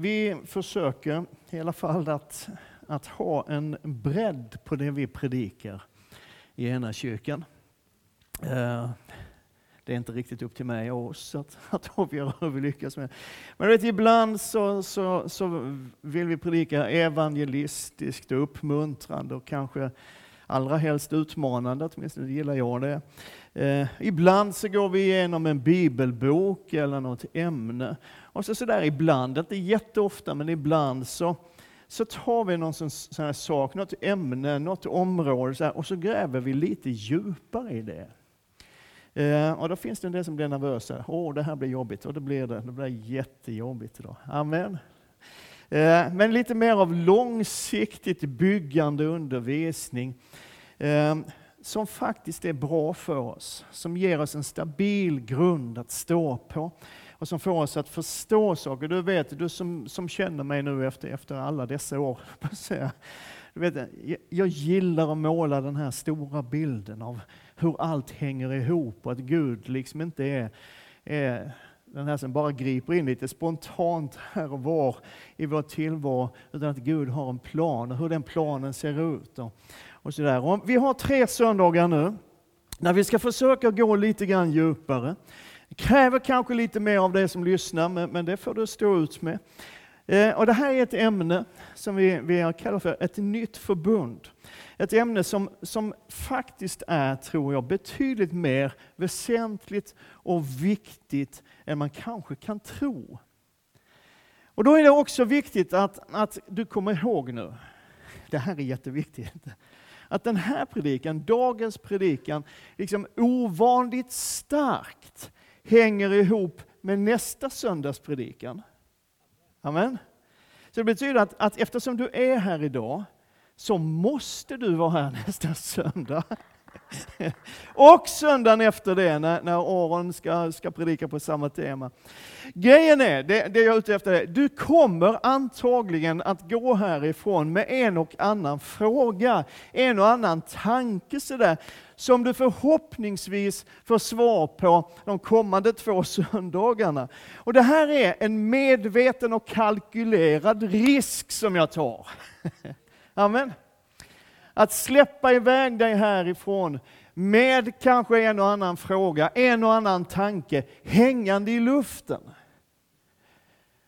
vi försöker i alla fall att, att ha en bredd på det vi predikar i ena kyrkan. Eh, det är inte riktigt upp till mig och oss att, att avgöra hur vi lyckas med. Men vet, ibland så, så, så vill vi predika evangelistiskt och uppmuntrande och kanske allra helst utmanande, åtminstone gillar jag det. Eh, ibland så går vi igenom en bibelbok eller något ämne. Och så sådär ibland, inte jätteofta, men ibland så, så tar vi någon sån, sån här sak, något ämne, något område så här, och så gräver vi lite djupare i det. Eh, och då finns det en del som blir nervösa. Åh, det här blir jobbigt. Och det blir det. Det blir jättejobbigt idag. Amen. Eh, men lite mer av långsiktigt byggande undervisning Ehm, som faktiskt är bra för oss, som ger oss en stabil grund att stå på och som får oss att förstå saker. Du vet, du som, som känner mig nu efter, efter alla dessa år, du vet, jag gillar att måla den här stora bilden av hur allt hänger ihop och att Gud liksom inte är, är den här som bara griper in lite spontant här och var i vår tillvaro, utan att Gud har en plan och hur den planen ser ut. Och, och så där. Och vi har tre söndagar nu, när vi ska försöka gå lite grann djupare. Det kräver kanske lite mer av dig som lyssnar, men, men det får du stå ut med. Eh, och det här är ett ämne som vi, vi kallar för ett nytt förbund. Ett ämne som, som faktiskt är, tror jag, betydligt mer väsentligt och viktigt än man kanske kan tro. Och då är det också viktigt att, att du kommer ihåg nu, det här är jätteviktigt, att den här predikan, dagens predikan, liksom ovanligt starkt hänger ihop med nästa söndags predikan. Amen. Så det betyder att, att eftersom du är här idag så måste du vara här nästa söndag. och söndagen efter det, när, när Aron ska, ska predika på samma tema. Grejen är, det, det jag är ute efter är, du kommer antagligen att gå härifrån med en och annan fråga, en och annan tanke sådär, som du förhoppningsvis får svar på de kommande två söndagarna. Och det här är en medveten och kalkylerad risk som jag tar. Amen. Att släppa iväg dig härifrån med kanske en och annan fråga, en och annan tanke hängande i luften.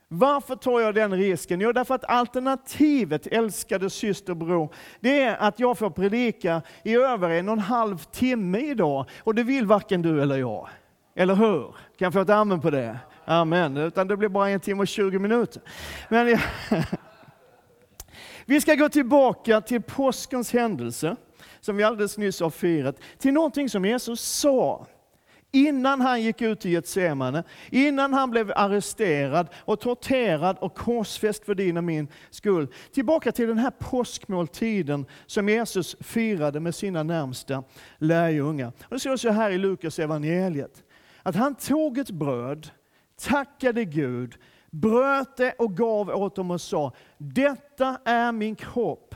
Varför tar jag den risken? Jo, därför att alternativet, älskade systerbror, det är att jag får predika i över en och en halv timme idag. Och det vill varken du eller jag. Eller hur? Kan jag få ett amen på det? Amen. Utan det blir bara en timme och 20 minuter. Men, Vi ska gå tillbaka till påskens händelse, som vi alldeles nyss har firat, till någonting som Jesus sa innan han gick ut i Getsemane, innan han blev arresterad och torterad och korsfäst för din och min skull. Tillbaka till den här påskmåltiden som Jesus firade med sina närmsta lärjungar. Och det står så här i Lukas evangeliet att han tog ett bröd, tackade Gud, bröt det och gav åt dem och sa, detta är min kropp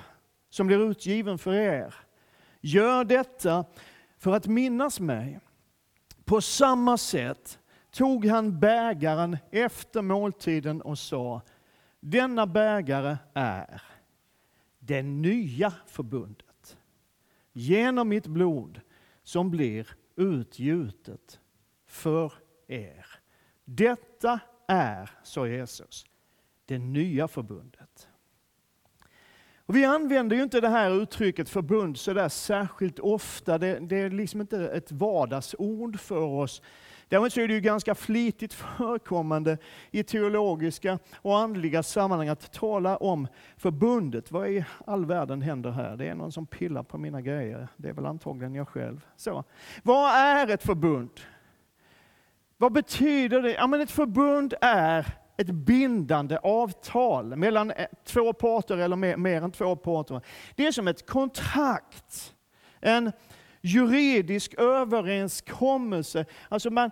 som blir utgiven för er. Gör detta för att minnas mig. På samma sätt tog han bägaren efter måltiden och sa, denna bägare är det nya förbundet genom mitt blod som blir utgjutet för er. Detta är, sa Jesus, det nya förbundet. Och vi använder ju inte det här uttrycket förbund så där särskilt ofta. Det, det, är liksom inte ett vardagsord för oss. Däremot så är det ju ganska flitigt förekommande i teologiska och andliga sammanhang att tala om förbundet. Vad i all världen händer här? Det är någon som pillar på mina grejer. Det är väl antagligen jag själv. Så. Vad är ett förbund? Vad betyder det? Ja, men ett förbund är ett bindande avtal mellan eh, två parter eller mer, mer än två parter. Det är som ett kontrakt, en juridisk överenskommelse. Alltså man,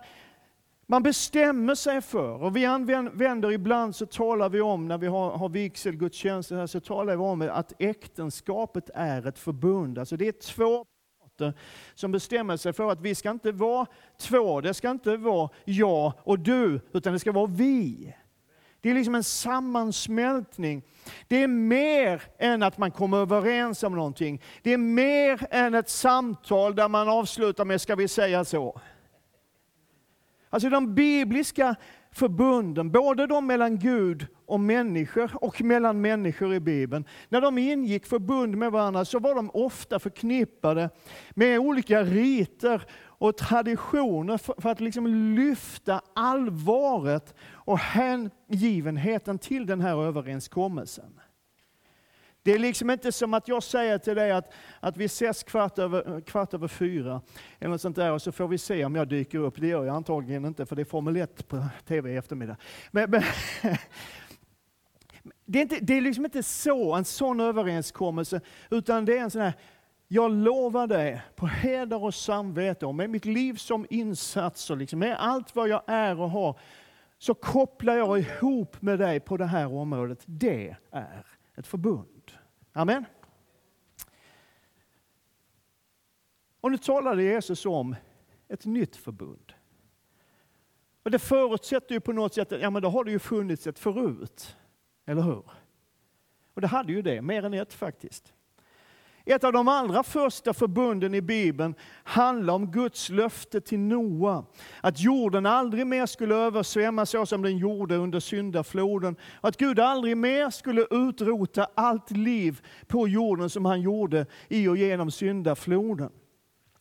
man bestämmer sig för, och vi använder ibland så talar vi om, när vi har, har vigselgudstjänster, så talar vi om att äktenskapet är ett förbund. Alltså det är två parter som bestämmer sig för att vi ska inte vara två, det ska inte vara jag och du, utan det ska vara vi. Det är liksom en sammansmältning. Det är mer än att man kommer överens om någonting. Det är mer än ett samtal där man avslutar med, ska vi säga så? Alltså de bibliska förbunden, både de mellan Gud och människor och mellan människor i Bibeln. När de ingick förbund med varandra så var de ofta förknippade med olika riter och traditioner för, att liksom lyfta allvaret och hängivenheten till den här överenskommelsen. Det är liksom inte som att jag säger till dig att, att vi ses kvart över, kvart över fyra, eller något sånt där, och så får vi se om jag dyker upp. Det gör jag antagligen inte, för det är Formel 1 på TV i eftermiddag. Men, men det, är inte, det är liksom inte så, en sån överenskommelse, utan det är en sån här, jag lovar dig på heder och samvete, och med mitt liv som insats, och liksom, med allt vad jag är och har, så kopplar jag ihop med dig på det här området. Det är ett förbund. Amen. Och nu talade Jesus om ett nytt förbund. Och det förutsätter ju på något sätt att ja, men då har det ju funnits ett förut. Eller hur? Och det hade ju det, mer än ett faktiskt. Ett av de allra första förbunden i Bibeln handlar om Guds löfte till Noa. Att jorden aldrig mer skulle översvämmas så som den gjorde under syndafloden. Och att Gud aldrig mer skulle utrota allt liv på jorden som han gjorde i och genom syndafloden.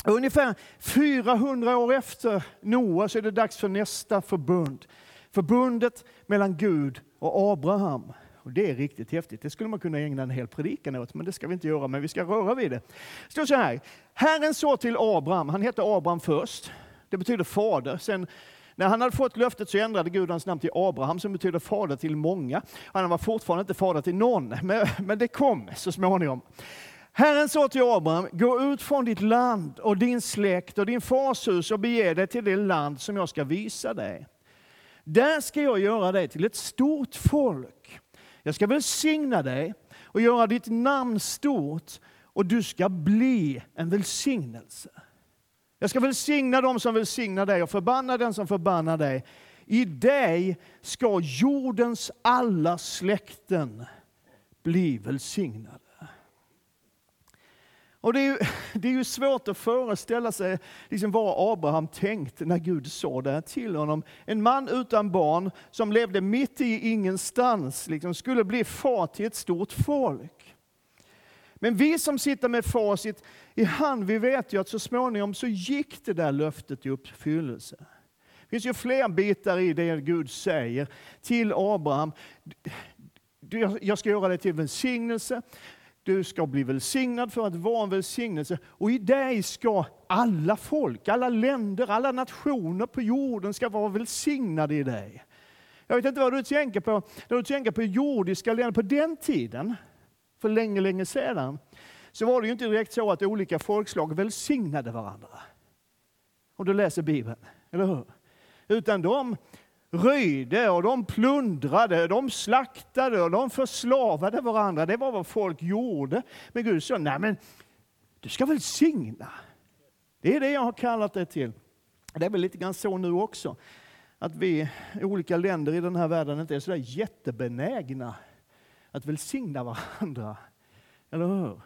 Ungefär 400 år efter Noa så är det dags för nästa förbund. Förbundet mellan Gud och Abraham. Och det är riktigt häftigt. Det skulle man kunna ägna en hel predikan åt, men det ska vi inte göra. Men vi ska röra vid det. Det står så här. Herren sa till Abraham, han hette Abraham först. Det betyder fader. Sen när han hade fått löftet så ändrade Gud hans namn till Abraham som betyder fader till många. Han var fortfarande inte fader till någon, men, men det kom så småningom. Herren sa till Abraham, gå ut från ditt land och din släkt och din fars hus och bege dig till det land som jag ska visa dig. Där ska jag göra dig till ett stort folk jag ska välsigna dig och göra ditt namn stort och du ska bli en välsignelse. Jag ska välsigna dem som välsignar dig och förbanna den som förbannar dig. I dig ska jordens alla släkten bli välsignade. Och det är, ju, det är ju svårt att föreställa sig liksom vad Abraham tänkt när Gud sa det till honom. En man utan barn som levde mitt i ingenstans liksom, skulle bli far till ett stort folk. Men vi som sitter med facit i hand, vi vet ju att så småningom så gick det där löftet i uppfyllelse. Det finns ju fler bitar i det Gud säger till Abraham. Jag ska göra dig till välsignelse. Du ska bli välsignad för att vara en välsignelse. Och i dig ska alla folk, alla länder, alla nationer på jorden ska vara välsignade i dig. Jag vet inte vad du tänker på när du tänker på jordiska länder. På den tiden, för länge, länge sedan, så var det ju inte direkt så att olika folkslag välsignade varandra. Om du läser Bibeln, eller hur? Utan de röjde och de plundrade, de slaktade och de förslavade varandra. Det var vad folk gjorde. Men Gud sa, nej men du ska välsigna. Det är det jag har kallat det till. Det är väl lite grann så nu också. Att vi i olika länder i den här världen inte är så där jättebenägna att välsigna varandra. Eller hur?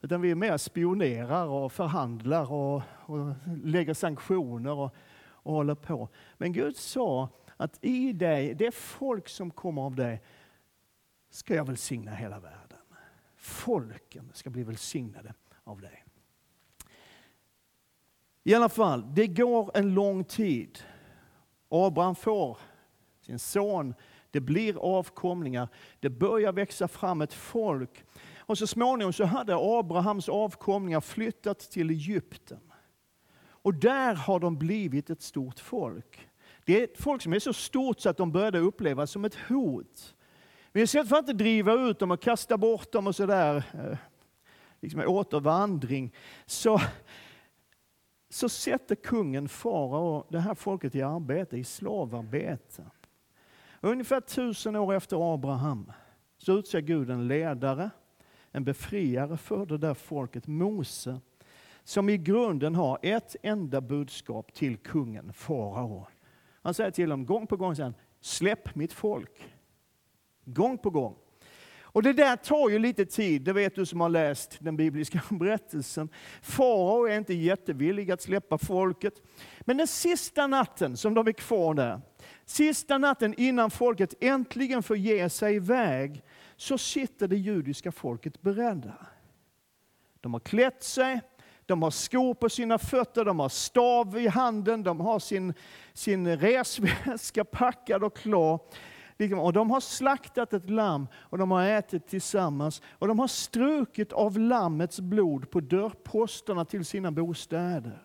Utan vi är mer spionerar och förhandlar och, och lägger sanktioner och, och håller på. Men Gud sa att i dig, det folk som kommer av dig, ska jag välsigna hela världen. Folken ska bli välsignade av dig. I alla fall, det går en lång tid. Abraham får sin son, det blir avkomlingar, det börjar växa fram ett folk. Och så småningom så hade Abrahams avkomlingar flyttat till Egypten. Och där har de blivit ett stort folk. Det är ett folk som är så stort så att de började upplevas som ett hot. Men istället för att inte driva ut dem och kasta bort dem och sådär, eh, liksom återvandring, så, så sätter kungen farao det här folket i arbete, i slavarbete. Ungefär tusen år efter Abraham så utser Gud en ledare, en befriare för det där folket, Mose, som i grunden har ett enda budskap till kungen farao. Han säger till dem gång på gång, säger släpp mitt folk. Gång på gång. Och det där tar ju lite tid, det vet du som har läst den bibliska berättelsen. Farao är inte jättevillig att släppa folket. Men den sista natten som de är kvar där, sista natten innan folket äntligen får ge sig iväg, så sitter det judiska folket beredda. De har klätt sig, de har skor på sina fötter, de har stav i handen, de har sin, sin resväska packad och klar. Liksom, och de har slaktat ett lamm och de har ätit tillsammans. Och de har strukit av lammets blod på dörrposterna till sina bostäder.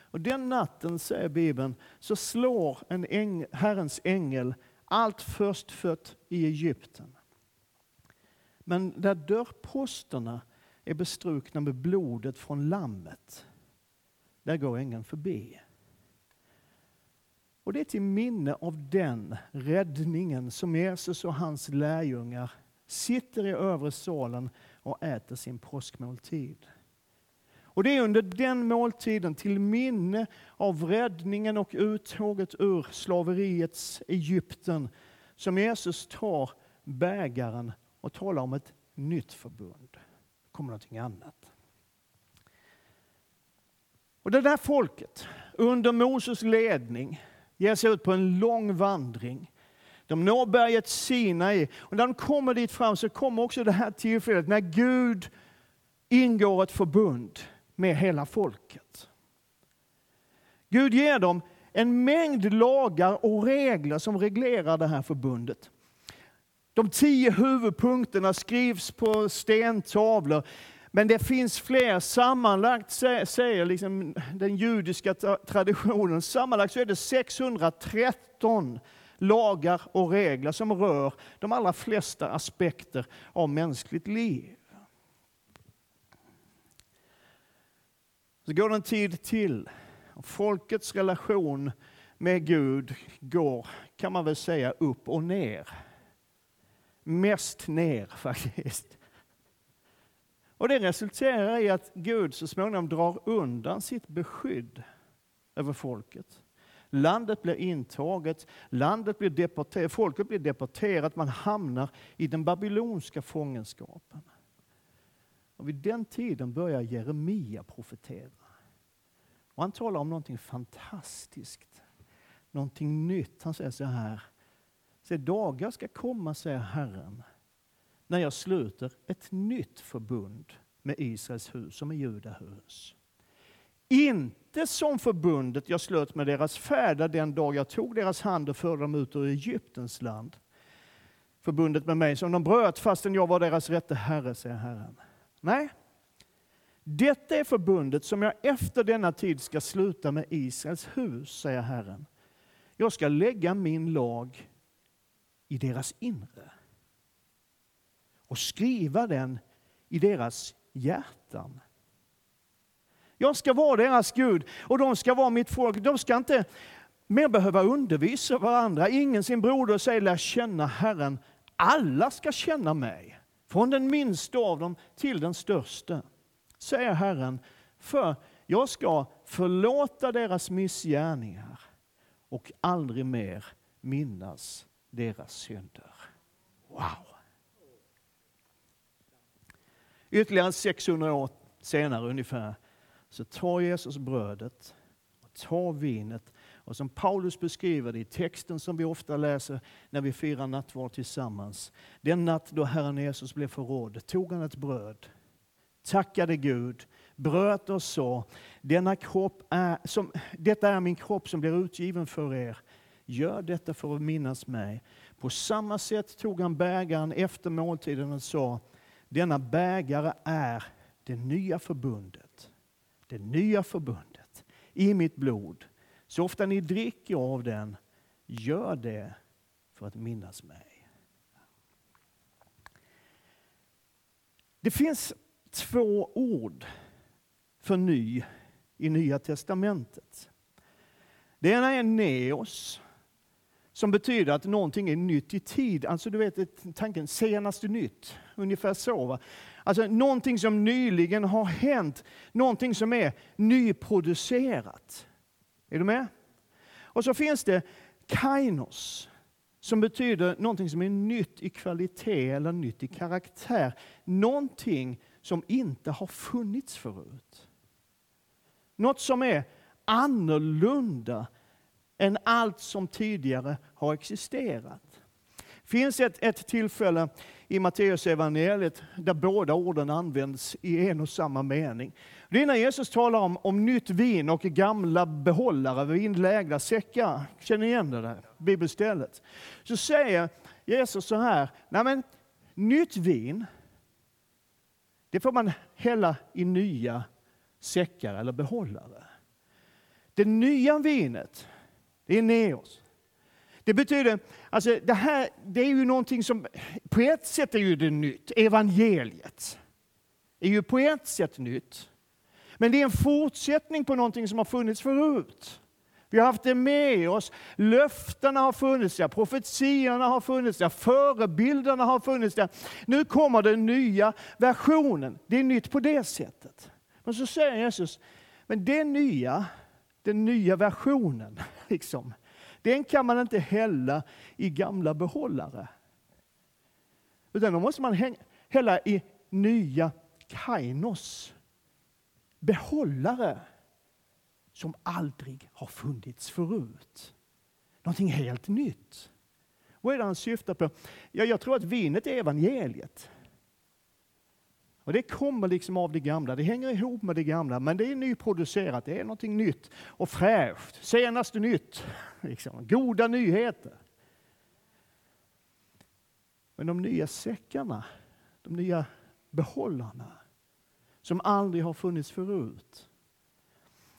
Och den natten, säger Bibeln, så slår en äng, Herrens ängel allt förstfött i Egypten. Men där dörrposterna är bestrukna med blodet från lammet, där går ängeln förbi. Och det är till minne av den räddningen som Jesus och hans lärjungar sitter i övre salen och äter sin påskmåltid. Och det är under den måltiden, till minne av räddningen och uttåget ur slaveriets Egypten, som Jesus tar bägaren och talar om ett nytt förbund. Kommer någonting annat. Och det där folket, under Moses ledning, ger sig ut på en lång vandring. De når berget Sinai och när de kommer dit fram så kommer också det här tillfället när Gud ingår ett förbund med hela folket. Gud ger dem en mängd lagar och regler som reglerar det här förbundet. De tio huvudpunkterna skrivs på stentavlor. Men det finns fler. Sammanlagt säger liksom den judiska traditionen, sammanlagt så är det 613 lagar och regler som rör de allra flesta aspekter av mänskligt liv. Så går det en tid till. Folkets relation med Gud går, kan man väl säga, upp och ner. Mest ner faktiskt. Och det resulterar i att Gud så småningom drar undan sitt beskydd över folket. Landet blir intaget, landet blir deporterat, folket blir deporterat, man hamnar i den babylonska fångenskapen. Och vid den tiden börjar Jeremia profetera. Och han talar om någonting fantastiskt, någonting nytt. Han säger så här, Se, dagar ska komma, säger Herren, när jag sluter ett nytt förbund med Israels hus och med Judahus. Inte som förbundet jag slöt med deras fäder den dag jag tog deras hand och förde dem ut ur Egyptens land. Förbundet med mig som de bröt fastän jag var deras rätte herre, säger Herren. Nej, detta är förbundet som jag efter denna tid ska sluta med Israels hus, säger Herren. Jag ska lägga min lag i deras inre och skriva den i deras hjärtan. Jag ska vara deras Gud och de ska vara mitt folk. De ska inte mer behöva undervisa varandra. Ingen sin broder säger lär känna Herren. Alla ska känna mig, från den minsta av dem till den största, säger Herren. För jag ska förlåta deras missgärningar och aldrig mer minnas deras synder. Wow! Ytterligare 600 år senare ungefär så tar Jesus brödet och tar vinet och som Paulus beskriver det i texten som vi ofta läser när vi firar nattvard tillsammans. Den natt då Herren Jesus blev förrådd tog han ett bröd, tackade Gud, bröt och sa, Denna kropp är, som, detta är min kropp som blir utgiven för er. Gör detta för att minnas mig. På samma sätt tog han bägaren efter måltiden och sa, denna bägare är det nya förbundet. Det nya förbundet i mitt blod. Så ofta ni dricker av den, gör det för att minnas mig. Det finns två ord för ny i Nya Testamentet. Det ena är neos som betyder att någonting är nytt i tid. Alltså du vet tanken senaste nytt, ungefär så. Va? Alltså någonting som nyligen har hänt, någonting som är nyproducerat. Är du med? Och så finns det kainos, som betyder någonting som är nytt i kvalitet eller nytt i karaktär. Någonting som inte har funnits förut. Något som är annorlunda än allt som tidigare har existerat. Det finns ett, ett tillfälle i Matteus evangeliet där båda orden används i en och samma mening. Det är när Jesus talar om, om nytt vin och gamla behållare, vinlägda säckar. Känner ni igen det där bibelstället? Så säger Jesus så här, nej men nytt vin, det får man hälla i nya säckar eller behållare. Det nya vinet, det är neos. Det betyder, alltså det här det är ju någonting som, på ett sätt är ju det nytt. Evangeliet är ju på ett sätt nytt. Men det är en fortsättning på någonting som har funnits förut. Vi har haft det med oss. Löftena har funnits där, profetiorna har funnits där, förebilderna har funnits där. Nu kommer den nya versionen. Det är nytt på det sättet. Men så säger Jesus, men det nya, den nya versionen, liksom, den kan man inte hälla i gamla behållare. Utan då måste man hälla i nya kainos, behållare som aldrig har funnits förut. Någonting helt nytt. Vad är det han syftar på? Ja, jag tror att vinet är evangeliet. Och Det kommer liksom av det gamla, det hänger ihop med det gamla, men det är nyproducerat, det är någonting nytt och fräscht, senaste nytt. Liksom. Goda nyheter. Men de nya säckarna, de nya behållarna, som aldrig har funnits förut.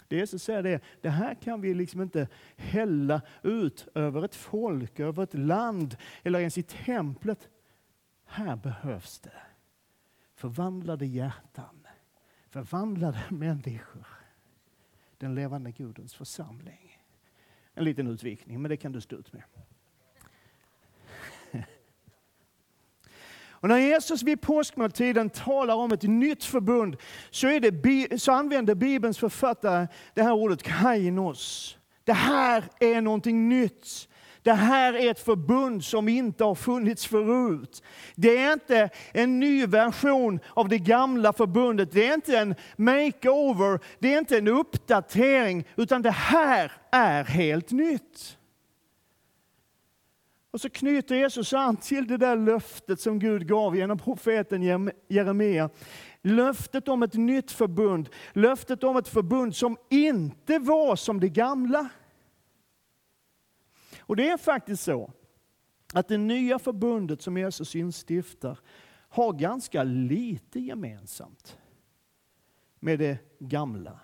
Det Jesus säger det, det här kan vi liksom inte hälla ut över ett folk, över ett land eller ens i templet. Här behövs det förvandlade hjärtan, förvandlade människor. Den levande Gudens församling. En liten utvikning, men det kan du stå ut med. Och när Jesus vid påskmåltiden talar om ett nytt förbund så, är det, så använder Bibelns författare det här ordet kainos. Det här är någonting nytt. Det här är ett förbund som inte har funnits förut. Det är inte en ny version av det gamla förbundet. Det är inte en makeover, det är inte en uppdatering, utan det här är helt nytt. Och så knyter Jesus an till det där löftet som Gud gav genom profeten Jeremia. Löftet om ett nytt förbund, löftet om ett förbund som inte var som det gamla. Och det är faktiskt så att det nya förbundet som Jesus instiftar har ganska lite gemensamt med det gamla.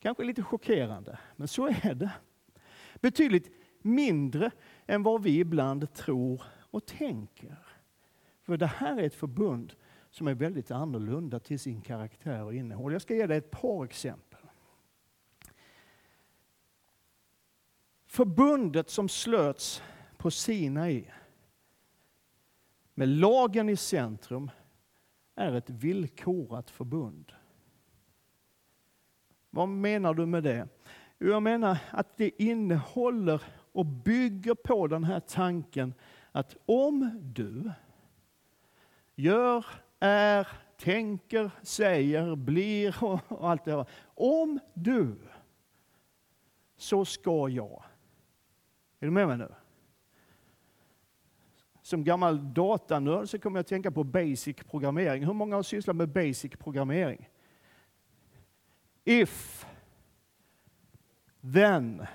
Kanske lite chockerande, men så är det. Betydligt mindre än vad vi ibland tror och tänker. För det här är ett förbund som är väldigt annorlunda till sin karaktär och innehåll. Jag ska ge dig ett par exempel. Förbundet som slöts på Sinai med lagen i centrum är ett villkorat förbund. Vad menar du med det? Jag menar att det innehåller och bygger på den här tanken att om du gör, är, tänker, säger, blir och allt det där. Om du, så ska jag. Är du med mig nu? Som gammal datanörd så kommer jag att tänka på basic programmering. Hur många har sysslat med basic programmering? If, then,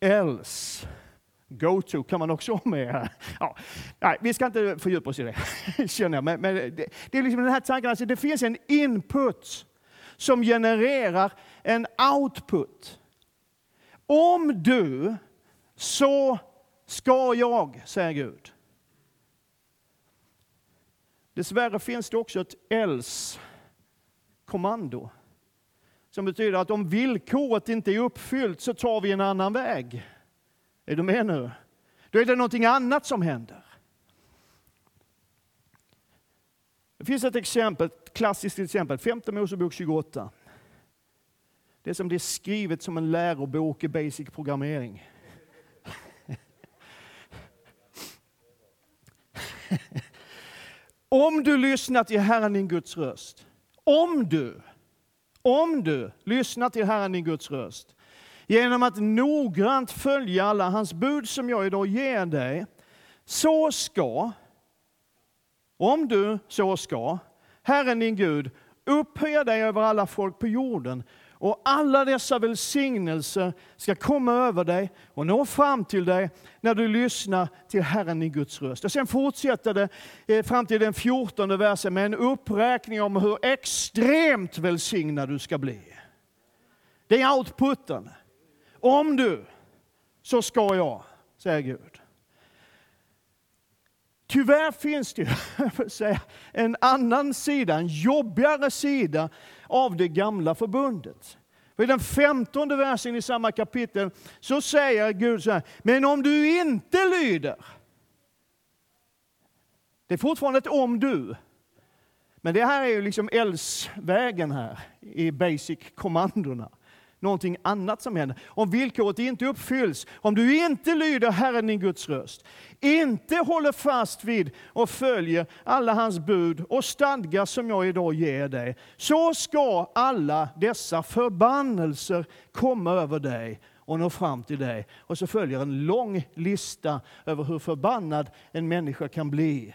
else, go to kan man också ha med. Ja, nej, vi ska inte fördjupa oss i det, känner jag. Men, men det, det, är liksom den här tanken, alltså det finns en input som genererar en output. Om du så ska jag, säger Gud. Dessvärre finns det också ett else-kommando. Som betyder att om villkoret inte är uppfyllt så tar vi en annan väg. Är du med nu? Då är det någonting annat som händer. Det finns ett exempel, ett klassiskt exempel, 5 Mosebok 28. Det som det är skrivet som en lärobok i basic programmering. om du lyssnar till Herren din Guds röst, om du, om du lyssnar till Herren din Guds röst, genom att noggrant följa alla hans bud som jag idag ger dig, så ska, om du så ska, Herren din Gud upphöja dig över alla folk på jorden och alla dessa välsignelser ska komma över dig och nå fram till dig när du lyssnar till Herren i Guds röst. Och sen fortsätter det eh, fram till den fjortonde versen med en uppräkning om hur extremt välsignad du ska bli. Det är outputen. Om du, så ska jag, säger Gud. Tyvärr finns det ju, en annan sida, en jobbigare sida av det gamla förbundet. För I den femtonde versen i samma kapitel så säger Gud så här, men om du inte lyder, det är fortfarande ett om du, men det här är ju liksom eldsvägen här i basic-kommandona någonting annat som händer. Om villkoret inte uppfylls, om du inte lyder Herren din Guds röst, inte håller fast vid och följer alla hans bud och stadgar som jag idag ger dig, så ska alla dessa förbannelser komma över dig och nå fram till dig. Och så följer en lång lista över hur förbannad en människa kan bli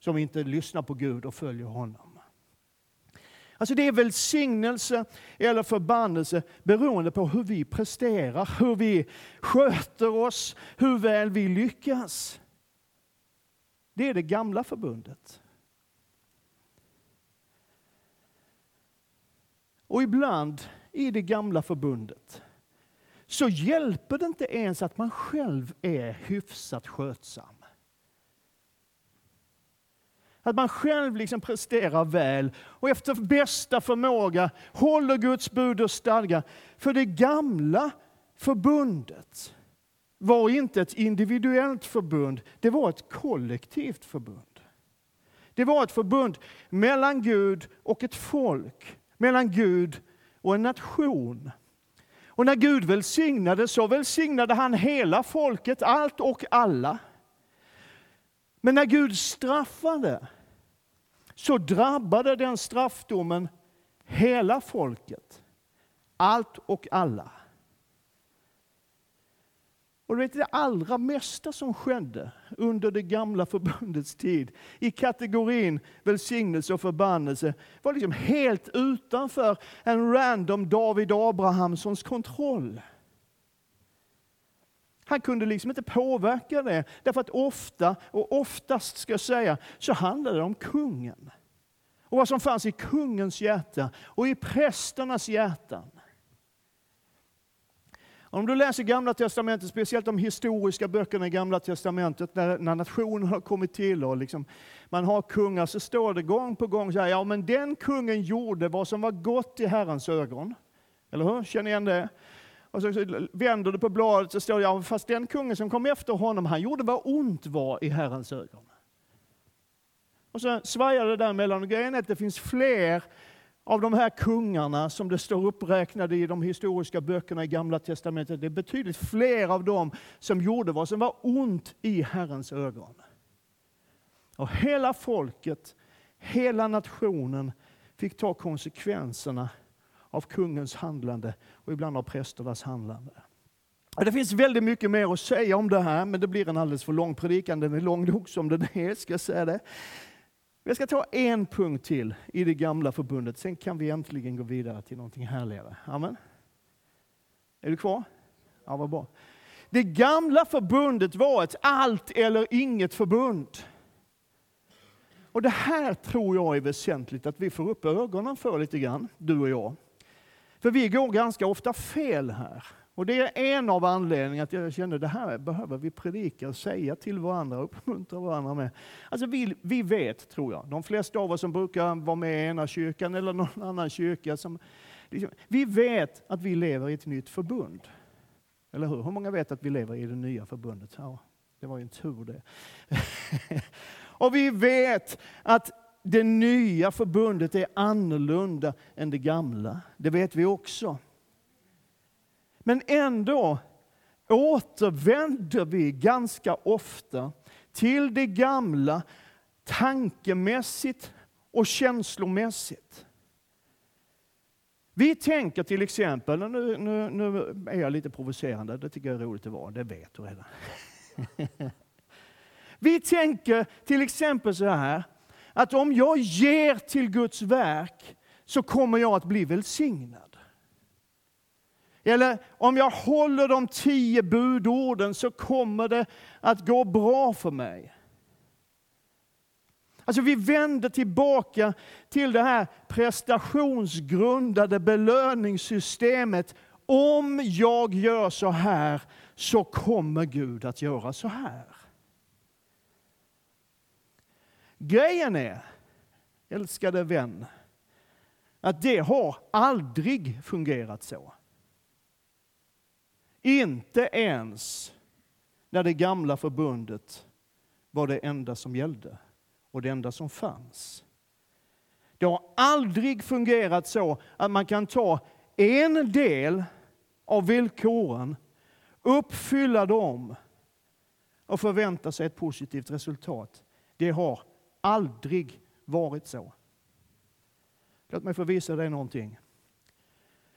som inte lyssnar på Gud och följer honom. Alltså det är välsignelse eller förbannelse beroende på hur vi presterar, hur vi sköter oss, hur väl vi lyckas. Det är det gamla förbundet. Och ibland i det gamla förbundet så hjälper det inte ens att man själv är hyfsat skötsam. Att man själv liksom presterar väl och efter bästa förmåga håller Guds bud och stadgar. För det gamla förbundet var inte ett individuellt förbund, det var ett kollektivt förbund. Det var ett förbund mellan Gud och ett folk, mellan Gud och en nation. Och när Gud välsignade så välsignade han hela folket, allt och alla. Men när Gud straffade så drabbade den straffdomen hela folket. Allt och alla. Och du vet, det allra mesta som skedde under det gamla förbundets tid i kategorin välsignelse och förbannelse var liksom helt utanför en random David Abrahamssons kontroll. Han kunde liksom inte påverka det, därför att ofta, och oftast ska jag säga, så handlade det om kungen. Och vad som fanns i kungens hjärta och i prästernas hjärtan. Om du läser Gamla Testamentet, speciellt de historiska böckerna i Gamla Testamentet, när, när nationen har kommit till och liksom, man har kungar, så står det gång på gång så här, ja men den kungen gjorde vad som var gott i Herrens ögon. Eller hur? Känner igen det? Och så vänder du på bladet så står det, fast den kungen som kom efter honom, han gjorde vad ont var i Herrens ögon. Och så svajar det där mellan. Och grejen är att det finns fler av de här kungarna som det står uppräknade i de historiska böckerna i Gamla Testamentet. Det är betydligt fler av dem som gjorde vad som var ont i Herrens ögon. Och hela folket, hela nationen fick ta konsekvenserna av kungens handlande och ibland av prästernas handlande. Det finns väldigt mycket mer att säga om det här, men det blir en alldeles för lång predikan. Den är lång nog som den är, ska jag säga det. Jag ska ta en punkt till i det gamla förbundet, sen kan vi äntligen gå vidare till någonting härligare. Amen. Är du kvar? Ja, vad bra. Det gamla förbundet var ett allt eller inget förbund. Och det här tror jag är väsentligt att vi får upp ögonen för lite grann, du och jag. För vi går ganska ofta fel här. Och det är en av anledningarna att jag kände att det här behöver vi predika och säga till varandra och uppmuntra varandra med. Alltså vi, vi vet, tror jag, de flesta av oss som brukar vara med i ena kyrkan eller någon annan kyrka, som, liksom, vi vet att vi lever i ett nytt förbund. Eller hur? Hur många vet att vi lever i det nya förbundet? Ja, det var ju en tur det. och vi vet att det nya förbundet är annorlunda än det gamla. Det vet vi också. Men ändå återvänder vi ganska ofta till det gamla tankemässigt och känslomässigt. Vi tänker till exempel, nu, nu, nu är jag lite provocerande, det tycker jag är roligt att vara, det vet du redan. Vi tänker till exempel så här, att om jag ger till Guds verk så kommer jag att bli välsignad. Eller om jag håller de tio budorden så kommer det att gå bra för mig. Alltså vi vänder tillbaka till det här prestationsgrundade belöningssystemet. Om jag gör så här så kommer Gud att göra så här. Grejen är, älskade vän, att det har aldrig fungerat så. Inte ens när det gamla förbundet var det enda som gällde och det enda som fanns. Det har aldrig fungerat så att man kan ta en del av villkoren, uppfylla dem och förvänta sig ett positivt resultat. Det har aldrig varit så. Låt mig få visa dig någonting.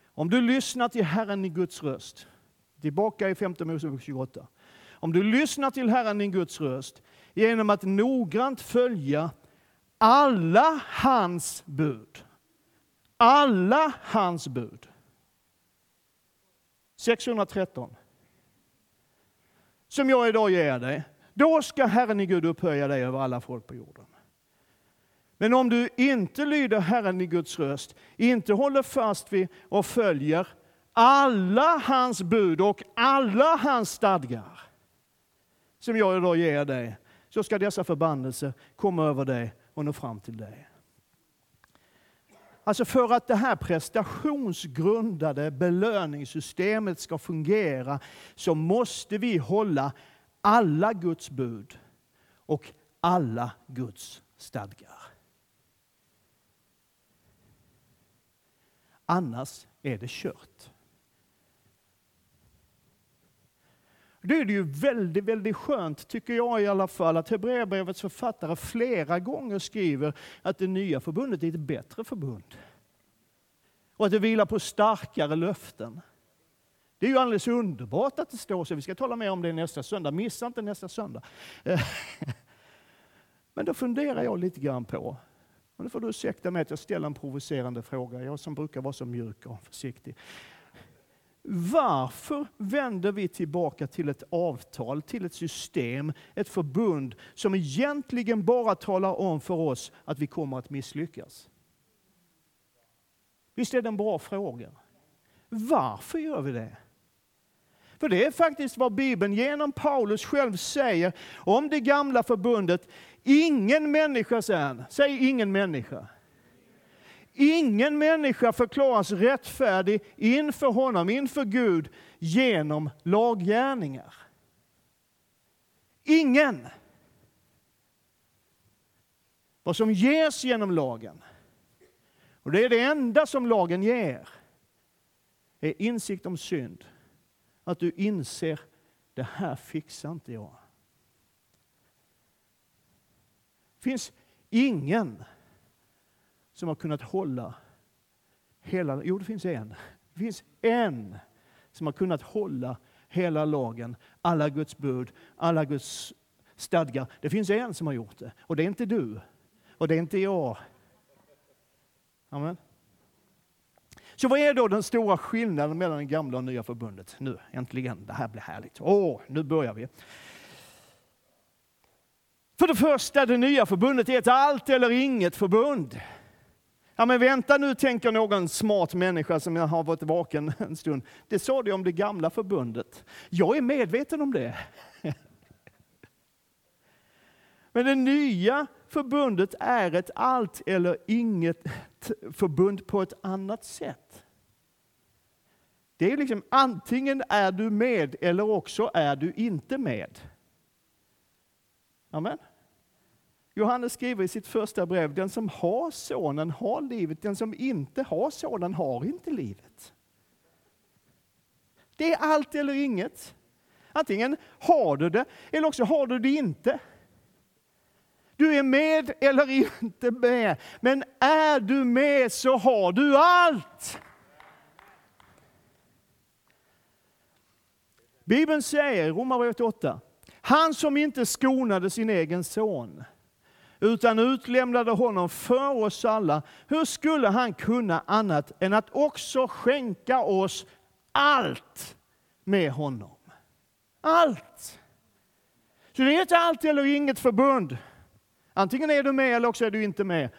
Om du lyssnar till Herren i Guds röst, tillbaka i 5 Mosebok 28. Om du lyssnar till Herren i Guds röst genom att noggrant följa alla hans bud. Alla hans bud. 613. Som jag idag ger dig. Då ska Herren i Gud upphöja dig över alla folk på jorden. Men om du inte lyder Herren i Guds röst, inte håller fast vid och följer alla hans bud och alla hans stadgar, som jag idag ger dig, så ska dessa förbannelser komma över dig och nå fram till dig. Alltså för att det här prestationsgrundade belöningssystemet ska fungera så måste vi hålla alla Guds bud och alla Guds stadgar. Annars är det kört. Då är det ju väldigt, väldigt skönt, tycker jag i alla fall, att Hebreerbrevets författare flera gånger skriver att det nya förbundet är ett bättre förbund. Och att det vilar på starkare löften. Det är ju alldeles underbart att det står så. Vi ska tala mer om det nästa söndag. Missa inte nästa söndag. Men då funderar jag lite grann på, och nu får du ursäkta mig att jag ställer en provocerande fråga, jag som brukar vara så mjuk och försiktig. Varför vänder vi tillbaka till ett avtal, till ett system, ett förbund som egentligen bara talar om för oss att vi kommer att misslyckas? Visst är det en bra fråga? Varför gör vi det? För det är faktiskt vad Bibeln genom Paulus själv säger om det gamla förbundet. Ingen människa, säger han, säg ingen människa Ingen människa förklaras rättfärdig inför honom, inför Gud, genom laggärningar. Ingen. Vad som ges genom lagen, och det är det enda som lagen ger, är insikt om synd. Att du inser, det här fixar inte jag. Det finns ingen som har kunnat hålla hela... Jo, det finns en. Det finns en som har kunnat hålla hela lagen, alla Guds bud, alla Guds stadgar. Det finns en som har gjort det, och det är inte du. Och det är inte jag. Amen. Så vad är då den stora skillnaden mellan det gamla och nya förbundet? Nu, äntligen, det här blir härligt. Åh, nu börjar vi. För det första, det nya förbundet är ett allt eller inget förbund. Ja, men vänta nu, tänker någon smart människa som har varit vaken en stund. Det sa du om det gamla förbundet. Jag är medveten om det. Men det nya förbundet är ett allt eller inget förbund på ett annat sätt. Det är liksom antingen är du med eller också är du inte med. Amen. Johannes skriver i sitt första brev, den som har sonen har livet, den som inte har sonen har inte livet. Det är allt eller inget. Antingen har du det, eller också har du det inte. Du är med eller inte med. Men är du med så har du allt. Bibeln säger i Romarbrevet 8, han som inte skonade sin egen son, utan utlämnade honom för oss alla, hur skulle han kunna annat än att också skänka oss allt med honom? Allt! Så det är inte allt eller inget förbund. Antingen är du med eller också är du inte med.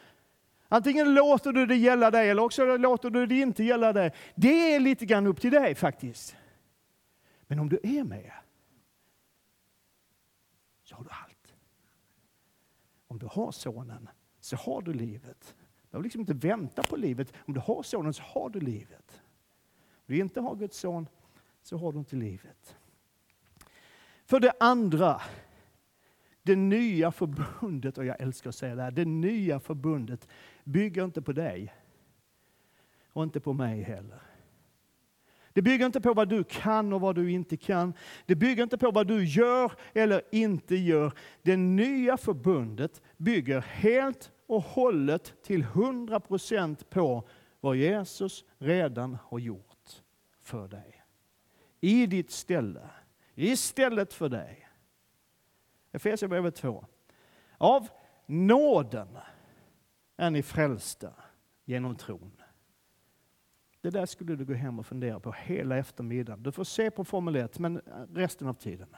Antingen låter du det gälla dig eller också låter du det inte gälla dig. Det är lite grann upp till dig faktiskt. Men om du är med så har du allt. Om du har sonen så har du livet. Du behöver liksom inte vänta på livet. Om du har sonen så har du livet. Om du inte har Guds son så har du inte livet. För det andra, det nya förbundet, och jag älskar att säga det här, det nya förbundet bygger inte på dig och inte på mig heller. Det bygger inte på vad du kan och vad du inte kan. Det bygger inte på vad du gör eller inte gör. Det nya förbundet bygger helt och hållet till 100 procent på vad Jesus redan har gjort för dig. I ditt ställe, istället för dig. Efesierbrevet 2. Av nåden är ni frälsta genom tron. Det där skulle du gå hem och fundera på hela eftermiddagen. Du får se på Formel 1, men resten av tiden.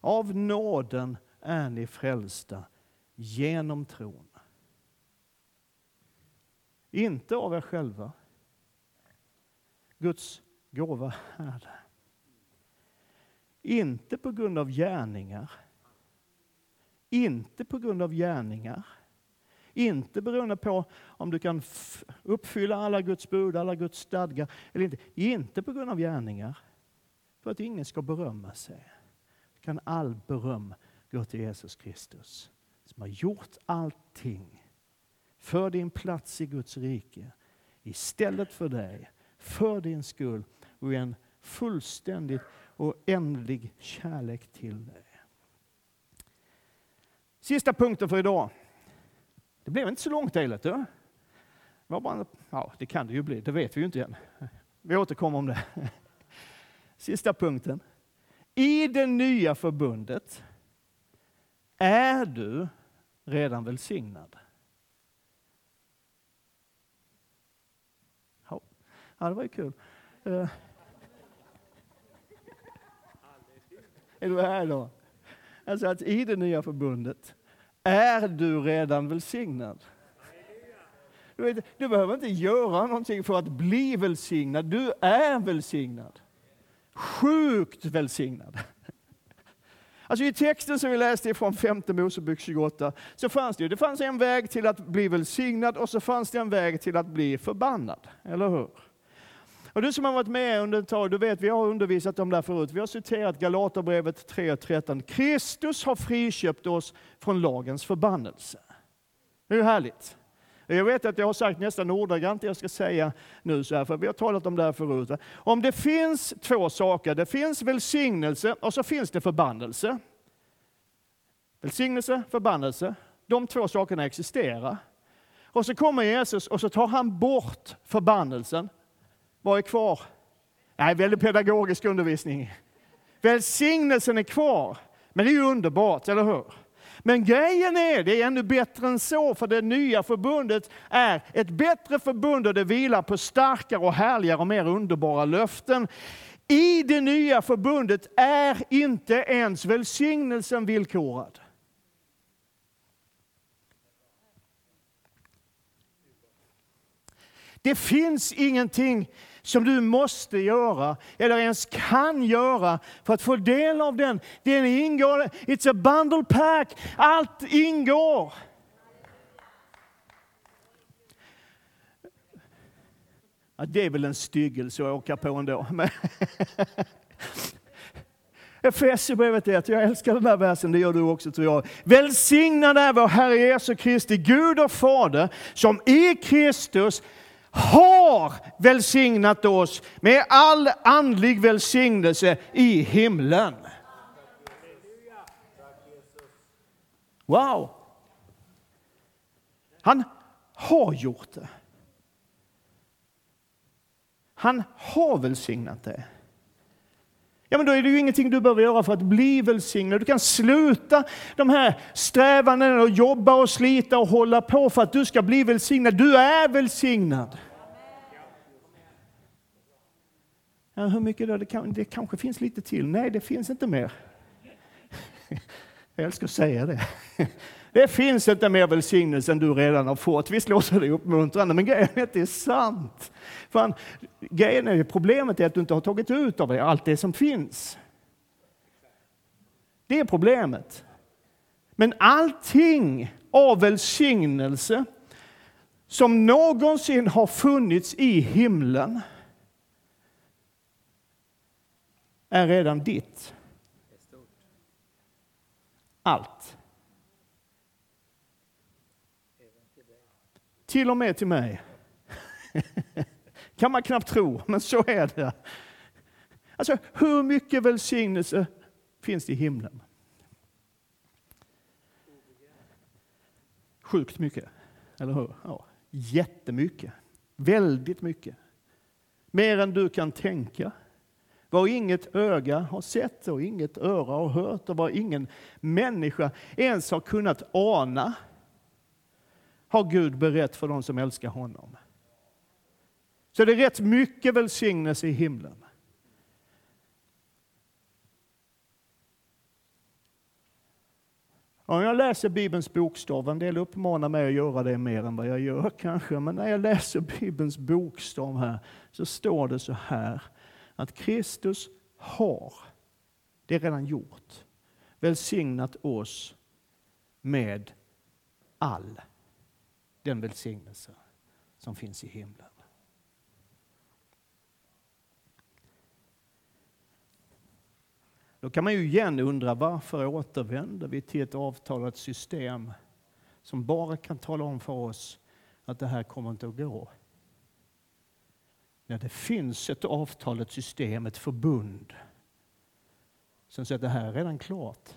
Av nåden är ni frälsta genom tron. Inte av er själva. Guds gåva är det. Inte på grund av gärningar. Inte på grund av gärningar. Inte beroende på om du kan uppfylla alla Guds bud, alla Guds stadgar eller inte. Inte på grund av gärningar. För att ingen ska berömma sig. Kan all beröm gå till Jesus Kristus som har gjort allting för din plats i Guds rike istället för dig, för din skull och i en fullständigt och ändlig kärlek till dig. Sista punkten för idag. Det blev inte så långt delet. Det, var bara, ja, det kan det ju bli, det vet vi ju inte än. Vi återkommer om det. Sista punkten. I det nya förbundet är du redan välsignad. Ja, det var ju kul. Eh. Är du här då? Alltså att i det nya förbundet är du redan välsignad. Du, vet, du behöver inte göra någonting för att bli välsignad. Du är välsignad. Sjukt välsignad. Alltså I texten som vi läste från femte Mosebok 28 så fanns det, det fanns en väg till att bli välsignad och så fanns det en väg till att bli förbannad. Eller hur? Och du som har varit med under ett tag, du vet vi har undervisat om det här förut. Vi har citerat Galaterbrevet 3.13. Kristus har friköpt oss från lagens förbannelse. Det är ju härligt. Jag vet att jag har sagt nästan ordagrant det jag ska säga nu, så här, för vi har talat om det här förut. Om det finns två saker, det finns välsignelse och så finns det förbannelse. Välsignelse, förbannelse, de två sakerna existerar. Och så kommer Jesus och så tar han bort förbannelsen vad är kvar? Nej, väldigt pedagogisk undervisning. Välsignelsen är kvar. Men det är ju underbart, eller hur? Men grejen är, det är ännu bättre än så, för det nya förbundet är ett bättre förbund och det vilar på starkare och härligare och mer underbara löften. I det nya förbundet är inte ens välsignelsen villkorad. Det finns ingenting som du måste göra eller ens kan göra för att få del av den. Den ingår, it's a bundle pack, allt ingår. Ja, det är väl en styggelse att åka på ändå. Efesierbrevet 1, jag älskar den här versen, det gör du också tror jag. Välsignad är vår Herre Jesu Kristi Gud och Fader som i Kristus har välsignat oss med all andlig välsignelse i himlen. Wow! Han har gjort det. Han har välsignat det. Ja, men då är det ju ingenting du behöver göra för att bli välsignad. Du kan sluta de här strävandena och jobba och slita och hålla på för att du ska bli välsignad. Du är välsignad. Ja, hur mycket då? Det, kan, det kanske finns lite till. Nej, det finns inte mer. Jag älskar att säga det. Det finns inte mer välsignelse än du redan har fått. Visst låter det uppmuntrande, men grejen är att det är sant. Fan, grejen är, problemet är att du inte har tagit ut av dig allt det som finns. Det är problemet. Men allting av välsignelse som någonsin har funnits i himlen är redan ditt. Allt. Till och med till mig. kan man knappt tro, men så är det. Alltså, hur mycket välsignelse finns det i himlen? Sjukt mycket, eller hur? Ja, jättemycket. Väldigt mycket. Mer än du kan tänka. Vad inget öga har sett och inget öra har hört och vad ingen människa ens har kunnat ana har Gud berett för de som älskar honom. Så det är rätt mycket välsignelse i himlen. Om jag läser Bibelns bokstav, en del uppmanar mig att göra det mer än vad jag gör kanske, men när jag läser Bibelns bokstav här så står det så här att Kristus har, det är redan gjort, välsignat oss med all den välsignelse som finns i himlen. Då kan man ju igen undra varför återvänder vi till ett avtalat system som bara kan tala om för oss att det här kommer inte att gå. När det finns ett avtal, ett system, ett förbund som säger att det här är redan klart.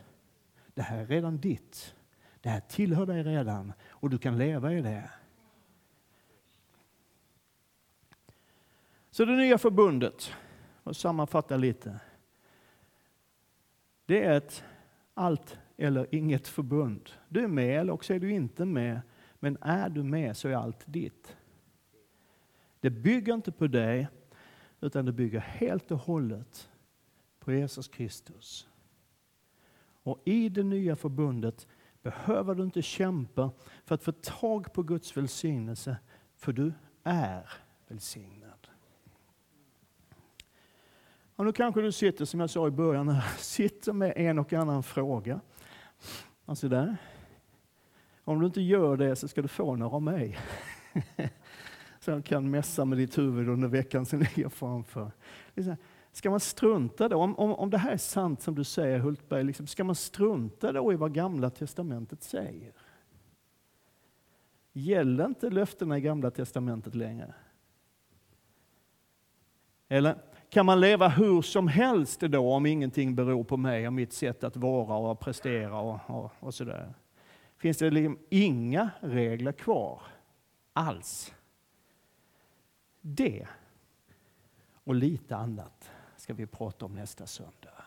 Det här är redan ditt. Det här tillhör dig redan och du kan leva i det. Så det nya förbundet, och sammanfatta lite. Det är ett allt eller inget förbund. Du är med eller också är du inte med. Men är du med så är allt ditt. Det bygger inte på dig, utan det bygger helt och hållet på Jesus Kristus. Och i det nya förbundet behöver du inte kämpa för att få tag på Guds välsignelse, för du är välsignad. Och nu kanske du sitter, som jag sa i början, här, sitter med en och annan fråga. Alltså där. Om du inte gör det så ska du få några av mig. så jag kan mässa med ditt huvud under veckan som ligger framför. Ska man strunta då, om, om, om det här är sant som du säger Hultberg, liksom, ska man strunta då i vad Gamla Testamentet säger? Gäller inte löftena i Gamla Testamentet längre? Eller kan man leva hur som helst då om ingenting beror på mig och mitt sätt att vara och prestera och, och, och sådär? Finns det liksom inga regler kvar alls? Det och lite annat ska vi prata om nästa söndag.